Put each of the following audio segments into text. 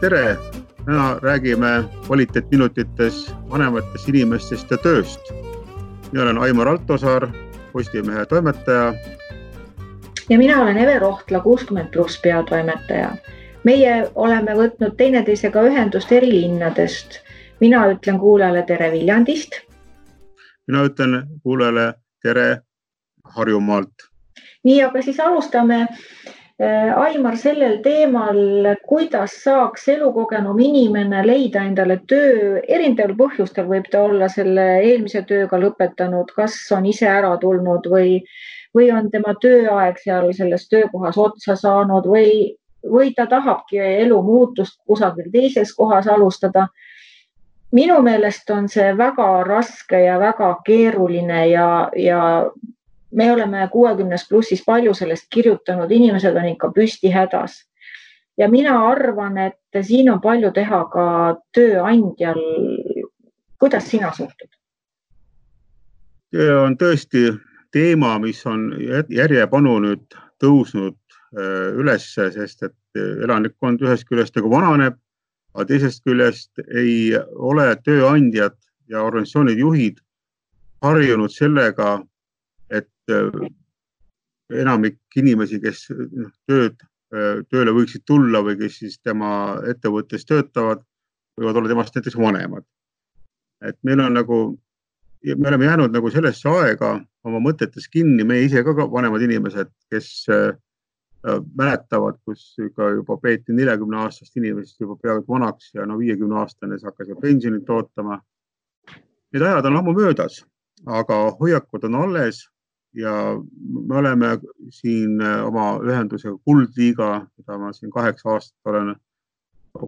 tere, täna räägime kvaliteetminutites vanematest inimestest ja tööst. mina olen Aimar Altosaar, Postimehe toimetaja. ja mina olen Eve Rohtla, kuuskümmend pluss peatoimetaja. meie oleme võtnud teineteisega ühendust eri linnadest. mina ütlen kuulajale tere Viljandist. mina ütlen kuulajale tere Harjumaalt. nii, aga siis alustame Aimar sellel teemal, kuidas saaks elukogenum inimene leida endale töö, erinevatel põhjustel võib ta olla selle eelmise tööga lõpetanud, kas on ise ära tulnud või, või on tema tööaeg seal selles töökohas otsa saanud või, või ta tahabki elumuutust kusagil teises kohas alustada. minu meelest on see väga raske ja väga keeruline ja, ja me oleme kuuekümnes plussis palju sellest kirjutanud, inimesed on ikka püsti hädas. ja mina arvan, et siin on palju teha ka tööandjal. kuidas sina suhtud? see on tõesti teema, mis on järjepanu nüüd tõusnud äh, ülesse, sest et elanikkond ühest küljest nagu vananeb, aga teisest küljest ei ole tööandjad ja organisatsioonide juhid harjunud sellega, Äh, enamik inimesi, kes noh, tööd, äh, tööle võiksid tulla või kes siis tema ettevõttes töötavad, võivad olla temast näiteks vanemad. et meil on nagu, me oleme jäänud nagu sellesse aega oma mõtetes kinni, meie ise ka vanemad inimesed, kes äh, mäletavad, kus ikka juba peeti neljakümne aastast inimesest juba peaaegu vanaks ja no viiekümne aastane siis hakkas juba pensionit ootama. Need ajad on ammu möödas, aga hoiakud on alles ja me oleme siin äh, oma ühendusega Kuldliiga, mida ma siin kaheksa aastat olen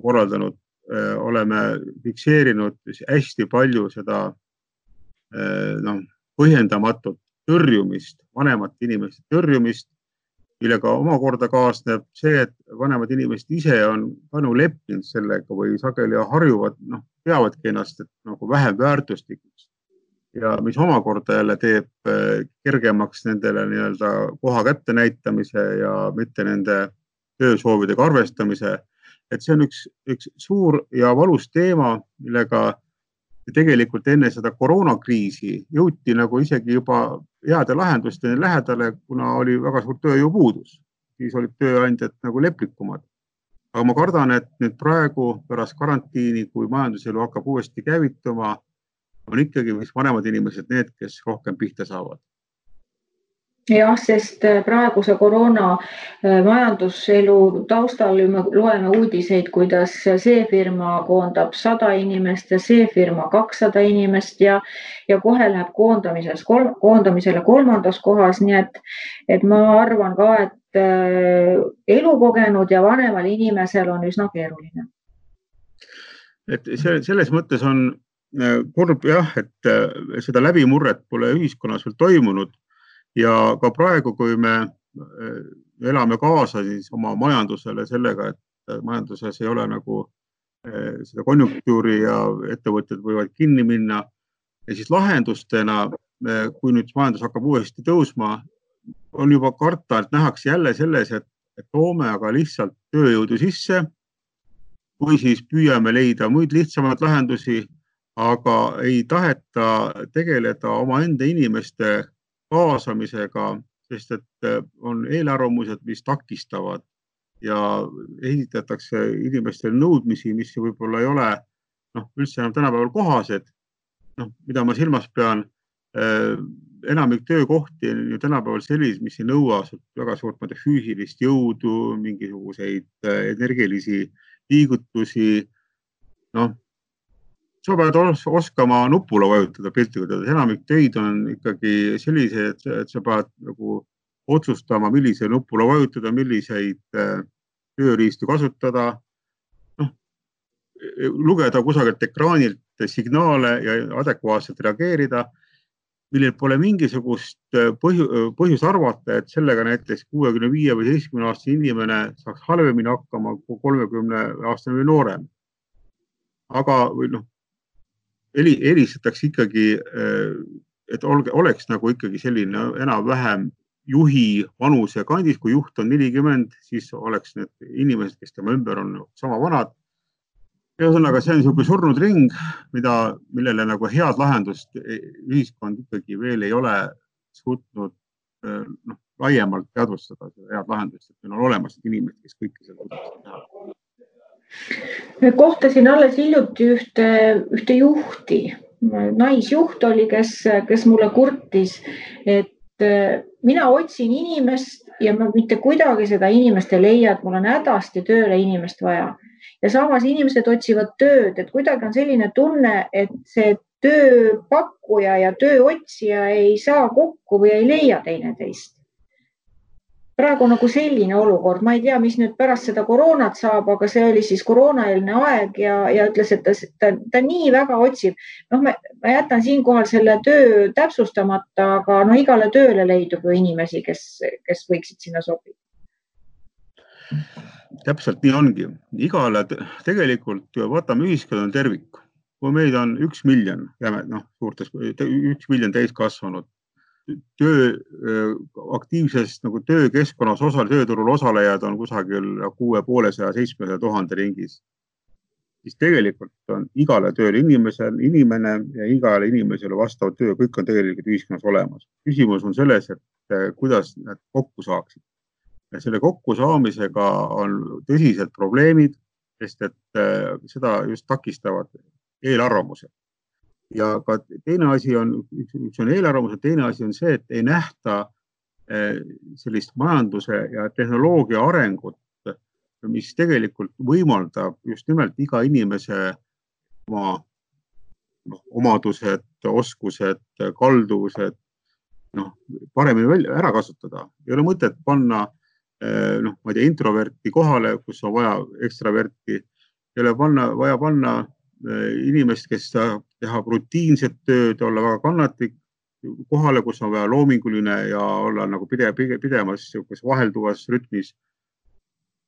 korraldanud, äh, oleme fikseerinud hästi palju seda äh, noh, põhjendamatut tõrjumist, vanemate inimeste tõrjumist, millega omakorda kaasneb see, et vanemad inimesed ise on nagu leppinud sellega või sageli harjuvad, noh, peavadki ennast nagu vähem väärtuslikuks ja mis omakorda jälle teeb äh, kergemaks nendele nii-öelda koha kättenäitamise ja mitte nende töösoovidega arvestamise. et see on üks, üks suur ja valus teema, millega tegelikult enne seda koroonakriisi jõuti nagu isegi juba heade lahendusteni lähedale, kuna oli väga suur tööjõupuudus, siis olid tööandjad nagu leplikumad. aga ma kardan, et nüüd praegu pärast karantiini, kui majanduselu hakkab uuesti käivituma on ikkagi vist vanemad inimesed need, kes rohkem pihta saavad jah, sest äh, praeguse koroona äh, majanduselu taustal me loeme uudiseid, kuidas see firma koondab sada inimest ja see firma kakssada inimest ja, ja kohe läheb koondamises kolm,, koondamisele kolmandas kohas, nii et, et ma arvan ka, et äh, elukogenud ja vanemal inimesel on üsna keeruline. et see selles mõttes on kurb jah, et äh, seda läbimurret pole ühiskonnas veel toimunud ja ka praegu, kui me äh, elame kaasa siis oma majandusele sellega, et majanduses ei ole nagu seda konjunktuuri ja ettevõtted võivad kinni minna ja siis lahendustena, kui nüüd majandus hakkab uuesti tõusma, on juba karta, et nähakse jälle selles, et, et toome aga lihtsalt tööjõudu sisse või siis püüame leida muid lihtsamaid lahendusi aga ei taheta tegeleda omaenda inimeste kaasamisega, sest et äh, on eelarvamused, mis takistavad ja esitatakse inimestele nõudmisi, mis võib-olla ei ole noh, üldse enam tänapäeval kohased. noh, mida ma silmas pean äh,, enamik töökohti on ju tänapäeval sellised, mis ei nõua väga suurt füüsilist jõudu, mingisuguseid äh, energilisi liigutusi. noh, sa pead oskama nupule vajutada piltlikult öeldes, enamik töid on ikkagi sellised, et sa pead nagu otsustama, millisele nupule vajutada, milliseid äh, tööriistu kasutada. noh, lugeda kusagilt ekraanilt signaale ja adekvaatselt reageerida, millel pole mingisugust äh, põhju, põhjust arvata, et sellega näiteks kuuekümne viie või seitsmekümne aastane inimene saaks halvemini hakkama kui kolmekümne aastane või noorem. aga, või noh, eelistatakse ikkagi, äh, et olge, oleks nagu ikkagi selline enam-vähem juhi vanuse kandis, kui juht on nelikümmend, siis oleks need inimesed, kes tema ümber on, sama vanad. ühesõnaga, see on niisugune surnud ring, mida, millele nagu head lahendust ühiskond ikkagi veel ei ole suutnud noh, laiemalt teadvustada seda head lahendust, et meil on olemas inimesed, kes kõike seda suudavad teha. Kohtasin alles hiljuti ühte, ühte juhti, naisjuht oli, kes, kes mulle kurtis, et mina otsin inimest ja ma mitte kuidagi seda inimest ei leia, et mul on hädasti tööle inimest vaja. ja samas inimesed otsivad tööd, et kuidagi on selline tunne, et see tööpakkuja ja tööotsija ei saa kokku või ei leia teineteist praegu nagu selline olukord, ma ei tea, mis nüüd pärast seda koroonat saab, aga see oli siis koroonaeelne aeg ja, ja ütles, et ta, ta, ta nii väga otsib. noh, ma jätan siinkohal selle töö täpsustamata, aga noh, igale tööle leidub ju inimesi, kes, kes võiksid sinna sobida. täpselt nii ongi, igale tegelikult võtame ühiskonna tervik, kui meid on üks miljon, jääme noh, suurtes, üks miljon täiskasvanud töö, aktiivses nagu töökeskkonnas osal, tööturul osalejad on kusagil kuue poolesaja, seitsmesaja tuhande ringis. siis tegelikult on igale tööle inimesel, inimene ja igale inimesele vastav töö, kõik on tegelikult ühiskonnas olemas. küsimus on selles, et kuidas need kokku saaksid. selle kokkusaamisega on tõsised probleemid, sest et seda just takistavad eelarvamused ja ka teine asi on, üks on eelarvamus teine asi on see, et ei nähta eh, sellist majanduse ja tehnoloogia arengut, mis tegelikult võimaldab just nimelt iga inimese oma noh, omadused, oskused, kalduvused noh, paremini välja, ära kasutada. ei ole mõtet panna eh, noh, ma ei tea, introverti kohale, kus on vaja ekstraverti. ei ole panna, vaja panna Äh, inimest, kes tahab teha rutiinset tööd, olla väga kannatlik, kohale, kus on vaja loominguline ja olla nagu pidev, pidevas niisuguses vahelduvas rütmis.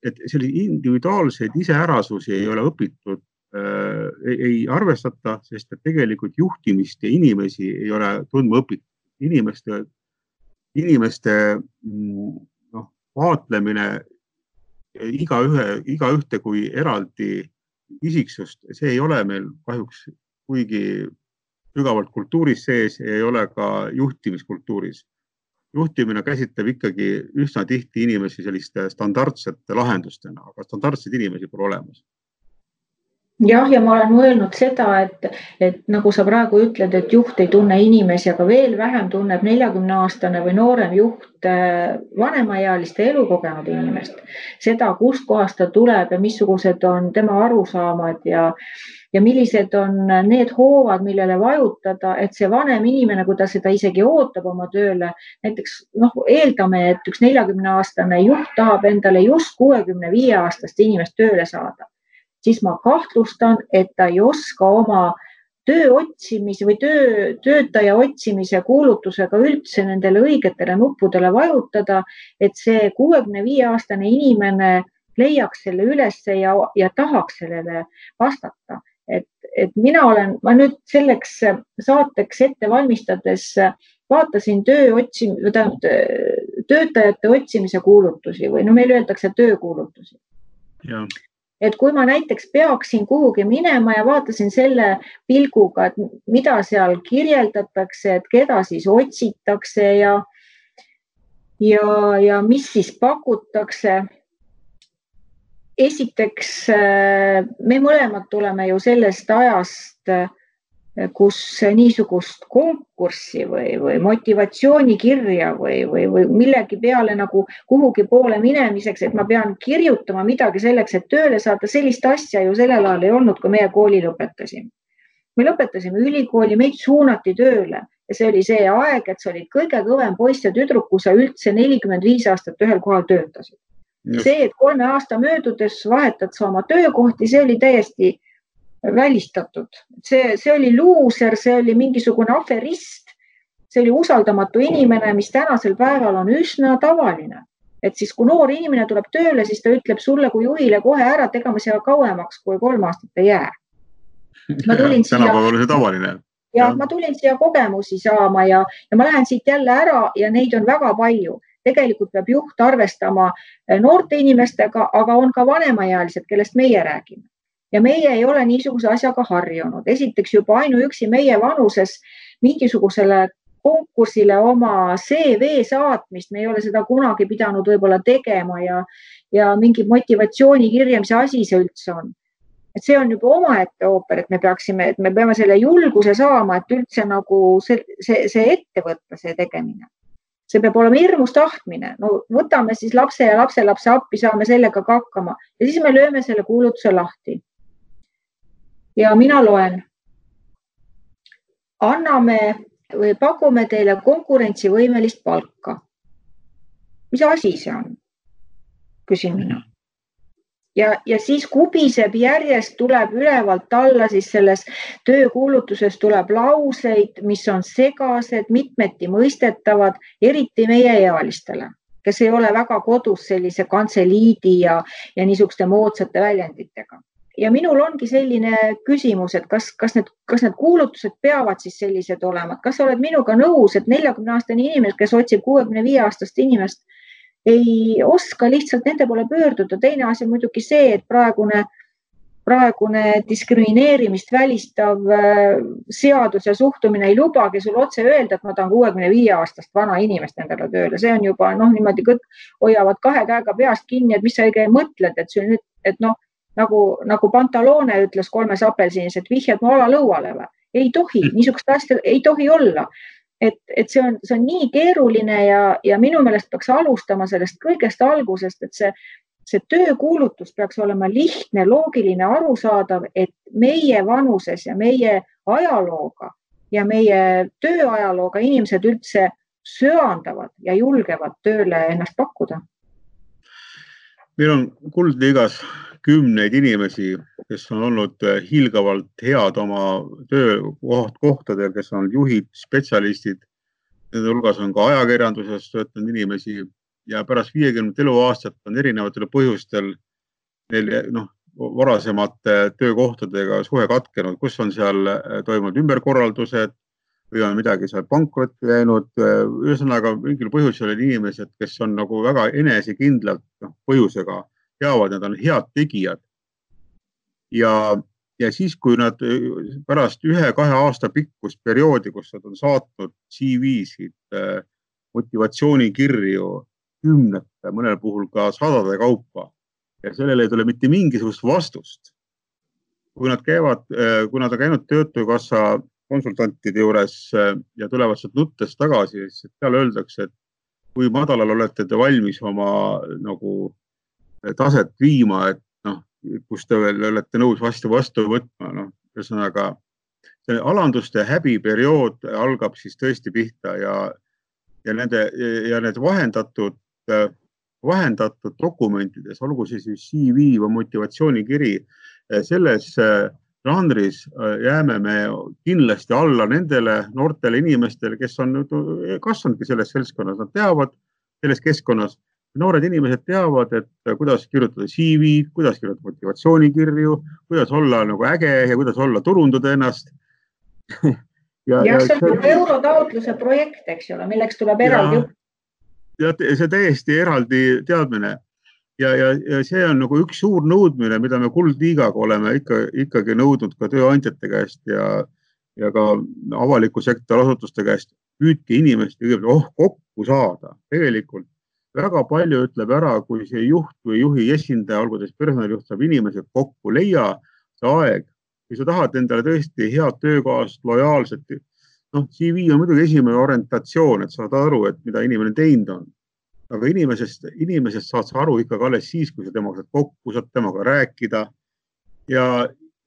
et selliseid individuaalseid iseärasusi ei ole õpitud äh,, ei arvestata, sest et tegelikult juhtimist ja inimesi ei ole tundma õpitud. inimeste, inimeste mm, noh, vaatlemine igaühe, igaühte kui eraldi isiksust, see ei ole meil kahjuks kuigi sügavalt kultuuris sees, ei ole ka juhtimiskultuuris. juhtimine käsitleb ikkagi üsna tihti inimesi selliste standardsete lahendustena, aga standardseid inimesi pole olemas jah, ja ma olen mõelnud seda, et, et nagu sa praegu ütled, et juht ei tunne inimesi, aga veel vähem tunneb neljakümne aastane või noorem juht äh, vanemaealiste elukogenud inimest. seda, kustkohast ta tuleb ja missugused on tema arusaamad ja, ja millised on need hoovad, millele vajutada, et see vanem inimene, kui ta seda isegi ootab oma tööle, näiteks noh, eeldame, et üks neljakümne aastane juht tahab endale just kuuekümne viie aastast inimest tööle saada siis ma kahtlustan, et ta ei oska oma töö otsimise või töö, töötaja otsimise kuulutusega üldse nendele õigetele nuppudele vajutada, et see kuuekümne viie aastane inimene leiaks selle ülesse ja, ja tahaks sellele vastata. et, et mina olen, ma nüüd selleks saateks ette valmistades vaatasin töö otsim-, tähendab töötajate otsimise kuulutusi või no meil öeldakse töökuulutusi et kui ma näiteks peaksin kuhugi minema ja vaatasin selle pilguga, et mida seal kirjeldatakse, et keda siis otsitakse ja ja, ja mis siis pakutakse. esiteks, me mõlemad tuleme ju sellest ajast kus niisugust konkurssi või, või motivatsioonikirja või, või, või millegi peale nagu kuhugi poole minemiseks, et ma pean kirjutama midagi selleks, et tööle saada, sellist asja ju sellel ajal ei olnud, kui meie kooli lõpetasime. me lõpetasime ülikooli, meid suunati tööle ja see oli see aeg, et sa olid kõige kõvem poiss ja tüdruk, kui sa üldse nelikümmend viis aastat ühel kohal töötasid. see, et kolme aasta möödudes vahetad sa oma töökohti, see oli täiesti välistatud. see, see oli luuser, see oli mingisugune aferist, see oli usaldamatu inimene, mis tänasel päeval on üsna tavaline. et siis, kui noor inimene tuleb tööle, siis ta ütleb sulle kui juhile kohe ära, et ega ma siia kauemaks kui kolm aastat ei jää. tänapäeval on see tavaline. jah, ma tulin siia kogemusi saama ja, ja ma lähen siit jälle ära ja neid on väga palju tegelikult peab juht arvestama noorte inimestega, aga on ka vanemaealised, kellest meie räägime ja meie ei ole niisuguse asjaga harjunud. esiteks juba ainuüksi meie vanuses mingisugusele konkursile oma CV saatmist, me ei ole seda kunagi pidanud võib-olla tegema ja, ja mingi motivatsioonikirja, mis asi see üldse on et see on juba omaette ooper, et me peaksime, et me peame selle julguse saama, et üldse nagu see, see, see ette võtta, see tegemine. see peab olema hirmus tahtmine, no võtame siis lapse ja lapselapse appi, saame sellega ka hakkama ja siis me lööme selle kuulutuse lahti. Ja mina loen. anname või pakume teile konkurentsivõimelist palka. mis asi see on? küsin mina ja, ja siis kubiseb järjest, tuleb ülevalt alla, siis selles töökuulutuses tuleb lauseid, mis on segased, mitmeti mõistetavad, eriti meieealistele, kes ei ole väga kodus sellise kantseliidi ja, ja niisuguste moodsate väljenditega. Ja minul ongi selline küsimus, et kas, kas need, kas need kuulutused peavad siis sellised olema, kas sa oled minuga nõus, et neljakümne aastane inimene, kes otsib kuuekümne viie aastast inimest ei oska lihtsalt nende poole pöörduda. teine asi on muidugi see, et praegune, praegune diskrimineerimist välistav äh, seadus ja suhtumine ei lubagi sul otse öelda, et ma tahan kuuekümne viie aastast vana inimest endale tööle, see on juba noh, niimoodi kõik hoiavad kahe käega peast kinni, et mis sa õige mõtled, et sul nüüd, et noh, nagu, nagu Pantaloone ütles kolmes apelsinis, et vihjad mu alalõuale või? ei tohi, niisugust asja ei tohi olla et, et see on, see on nii keeruline ja, ja minu meelest peaks alustama sellest kõigest algusest, et see, see töökuulutus peaks olema lihtne, loogiline, arusaadav, et meie vanuses ja meie ajalooga ja meie tööajalooga inimesed üldse söandavad ja julgevad tööle ennast pakkuda. meil on Kuldliigas kümneid inimesi, kes on olnud äh, hiilgavalt head oma töökohtadel, kes on juhid, spetsialistid. Nende hulgas on ka ajakirjanduses töötanud inimesi ja pärast viiekümnet eluaastat on erinevatel põhjustel neil noh, varasemate töökohtadega suhe katkenud, kus on seal äh, toimunud ümberkorraldused või on midagi seal pankrotti läinud. ühesõnaga mingil põhjusel on inimesed, kes on nagu väga enesekindlalt noh, põhjusega teavad, nad on head tegijad. ja, ja siis, kui nad pärast ühe-kahe aasta pikkust perioodi, kus nad on saatnud CV-sid, äh, motivatsioonikirju kümnete, mõnel puhul ka sadade kaupa ja sellele ei tule mitte mingisugust vastust. kui nad käivad, äh, kui nad on käinud Töötukassa konsultantide juures äh, ja tulevad sealt nuttes tagasi, siis seal öeldakse, et kui madalal olete te valmis oma nagu taset viima, et noh, kus te veel olete nõus vastu vastu võtma, noh, ühesõnaga see alanduste häbiperiood algab siis tõesti pihta ja, ja nende ja need vahendatud, vahendatud dokumentides, olgu see siis CV või motivatsioonikiri, selles žanris jääme me kindlasti alla nendele noortele inimestele, kes on kasvanudki selles seltskonnas, nad teavad selles keskkonnas noored inimesed teavad, et kuidas kirjutada CV-d, kuidas kirjutada motivatsioonikirju, kuidas olla nagu äge ja kuidas olla, turundada ennast ja, ja see on nagu eurotaotluse projekt, eks ole, milleks tuleb eraldi õppida. ja see täiesti eraldi teadmine ja, ja, ja see on nagu üks suur nõudmine, mida me Kuldliigaga oleme ikka, ikkagi nõudnud ka tööandjate käest ja, ja ka avaliku sektori asutuste käest. püüdke inimest kõigepealt oh, kokku saada, tegelikult väga palju ütleb ära, kui see juht või juhi esindaja, olgu ta siis personalijuht, saab inimesed kokku, leia see aeg. kui sa tahad endale tõesti head töökaaslast, lojaalset, noh, CV on muidugi esimene orientatsioon, et saad aru, et mida inimene teinud on. aga inimesest, inimesest saad sa aru ikkagi alles siis, kui sa temaga saad kokku, saad temaga rääkida. ja,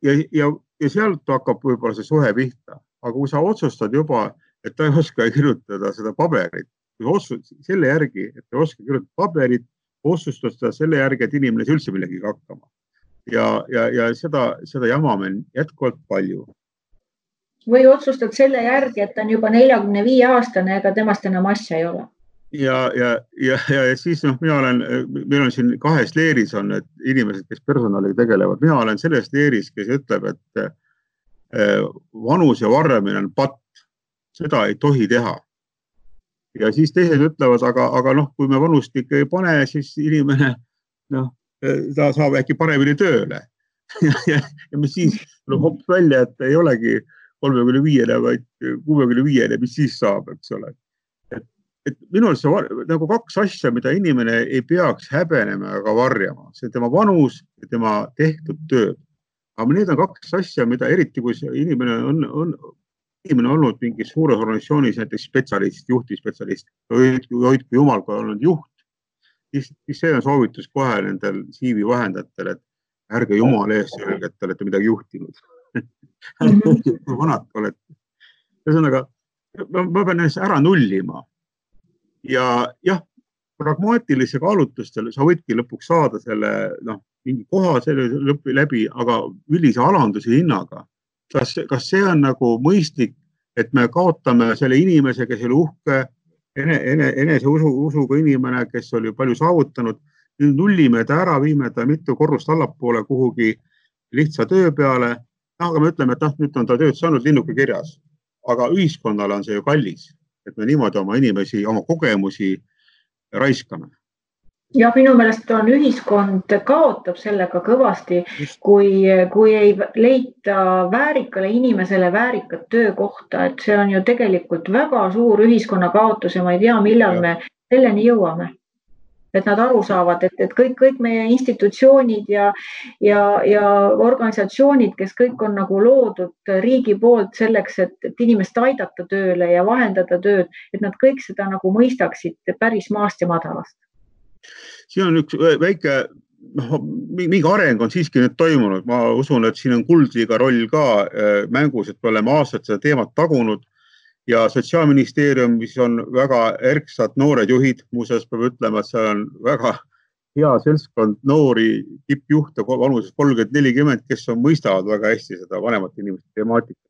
ja, ja, ja sealt hakkab võib-olla see suhe pihta, aga kui sa otsustad juba, et ta ei oska kirjutada seda paberit, kui otsus selle järgi, et ei oska kirjutada paberit, otsustada selle järgi, et inimene saa üldse millegagi hakkama. ja, ja, ja seda, seda jama meil jätkuvalt palju. või otsustad selle järgi, et ta on juba neljakümne viie aastane, ega temast enam asja ei ole ja, ja, ja, ja, ja siis noh, mina olen, meil on siin kahes leeris on need inimesed, kes personaliga tegelevad, mina olen selles leeris, kes ütleb, et eh, vanuse varjamine on patt, seda ei tohi teha ja siis teised ütlevad, aga, aga noh, kui me vanust ikka ei pane, siis inimene noh, ta saab äkki paremini tööle. ja, ja, ja mis siis tuleb hops välja, et ei olegi kolmekümne viiene, vaid kuuekümne viiene, mis siis saab, eks ole. et, et minu arust see nagu kaks asja, mida inimene ei peaks häbenema ega varjama, see tema vanus ja tema tehtud tööd. aga need on kaks asja, mida eriti, kui see inimene on, on, inimene olnud mingis suures organisatsioonis näiteks spetsialist, juhtivspetsialist, hoidku jumal, kui olnud juht, siis, siis see on soovitus kohe nendel CV vahendajatel, et ärge jumala eest öelge, et te olete midagi juhtinud öelge, kui vanad te olete. ühesõnaga, ma pean ennast ära nullima. ja jah, pragmaatilise kaalutlustel sa võidki lõpuks saada selle noh, mingi koha selle lõpi läbi, aga üldise alanduse hinnaga. Kas, kas see on nagu mõistlik, et me kaotame selle inimese, kes oli uhke ene, ene, eneseusu, usuga inimene, kes oli palju saavutanud nüüd nullime ta ära, viime ta mitu korrust allapoole kuhugi lihtsa töö peale. noh, aga me ütleme, et noh, nüüd on ta tööd saanud, linnuke kirjas. aga ühiskonnale on see ju kallis, et me niimoodi oma inimesi, oma kogemusi raiskame jah, minu meelest on ühiskond kaotab sellega kõvasti, kui, kui ei leita väärikale inimesele väärikat töökohta, et see on ju tegelikult väga suur ühiskonna kaotus ja ma ei tea, millal ja. me selleni jõuame et nad aru saavad, et, et kõik, kõik meie institutsioonid ja, ja, ja organisatsioonid, kes kõik on nagu loodud riigi poolt selleks, et, et inimest aidata tööle ja vahendada tööd, et nad kõik seda nagu mõistaksid päris maast ja madalast. Siin on üks väike noh, mingi areng on siiski nüüd toimunud, ma usun, et siin on Kuldliiga roll ka äh, mängus, et me oleme aastaid seda teemat tagunud. Ja Sotsiaalministeeriumis on väga erksad noored juhid, muuseas peab ütlema, et seal on väga hea seltskond noori tippjuhte vanuses kolmkümmend, nelikümmend, kes on, mõistavad väga hästi seda vanemate inimeste temaatikat.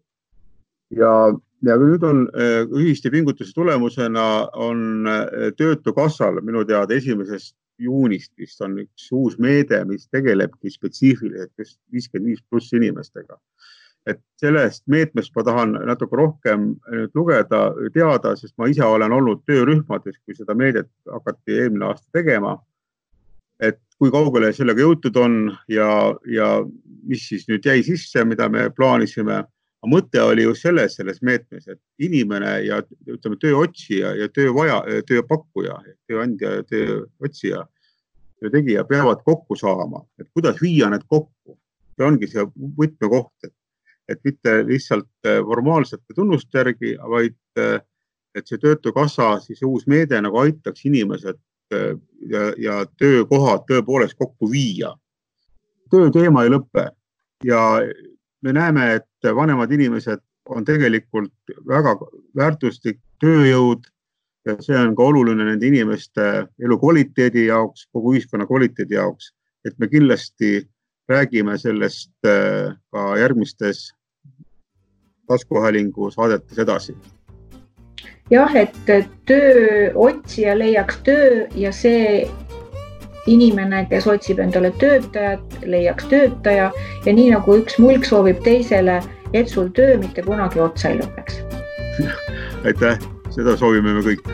ja, ja nüüd on äh, ühiste pingutuse tulemusena on äh, Töötukassal minu teada esimesest juunist vist on üks uus meede, mis tegelebki spetsiifiliselt just viiskümmend viis pluss inimestega et sellest meetmest ma tahan natuke rohkem nüüd lugeda, teada, sest ma ise olen olnud töörühmades, kui seda meedet hakati eelmine aasta tegema. et kui kaugele sellega jõutud on ja, ja mis siis nüüd jäi sisse, mida me plaanisime. Mõte oli just selles, selles meetmes, et inimene ja ütleme, tööotsija ja töövaja, tööpakkuja, tööandja ja tööotsija, töötegija peavad kokku saama, et kuidas viia need kokku. see ongi see võtmekoht, et et mitte lihtsalt äh, formaalsete tunnuste järgi, vaid äh, et see Töötukassa siis uus meede nagu aitaks inimesed äh, ja, ja töökohad tõepoolest kokku viia. tööteema ei lõpe ja me näeme, et vanemad inimesed on tegelikult väga väärtuslik tööjõud ja see on ka oluline nende inimeste elukvaliteedi jaoks, kogu ühiskonna kvaliteedi jaoks, et me kindlasti räägime sellest ka järgmistes taskuhäälingu saadetes edasi. jah, et tööotsija leiaks töö ja see inimene, kes otsib endale töötajat, leiaks töötaja ja nii nagu üks mulk soovib teisele, et sul töö mitte kunagi otsa ei lõpeks. aitäh, seda soovime me kõik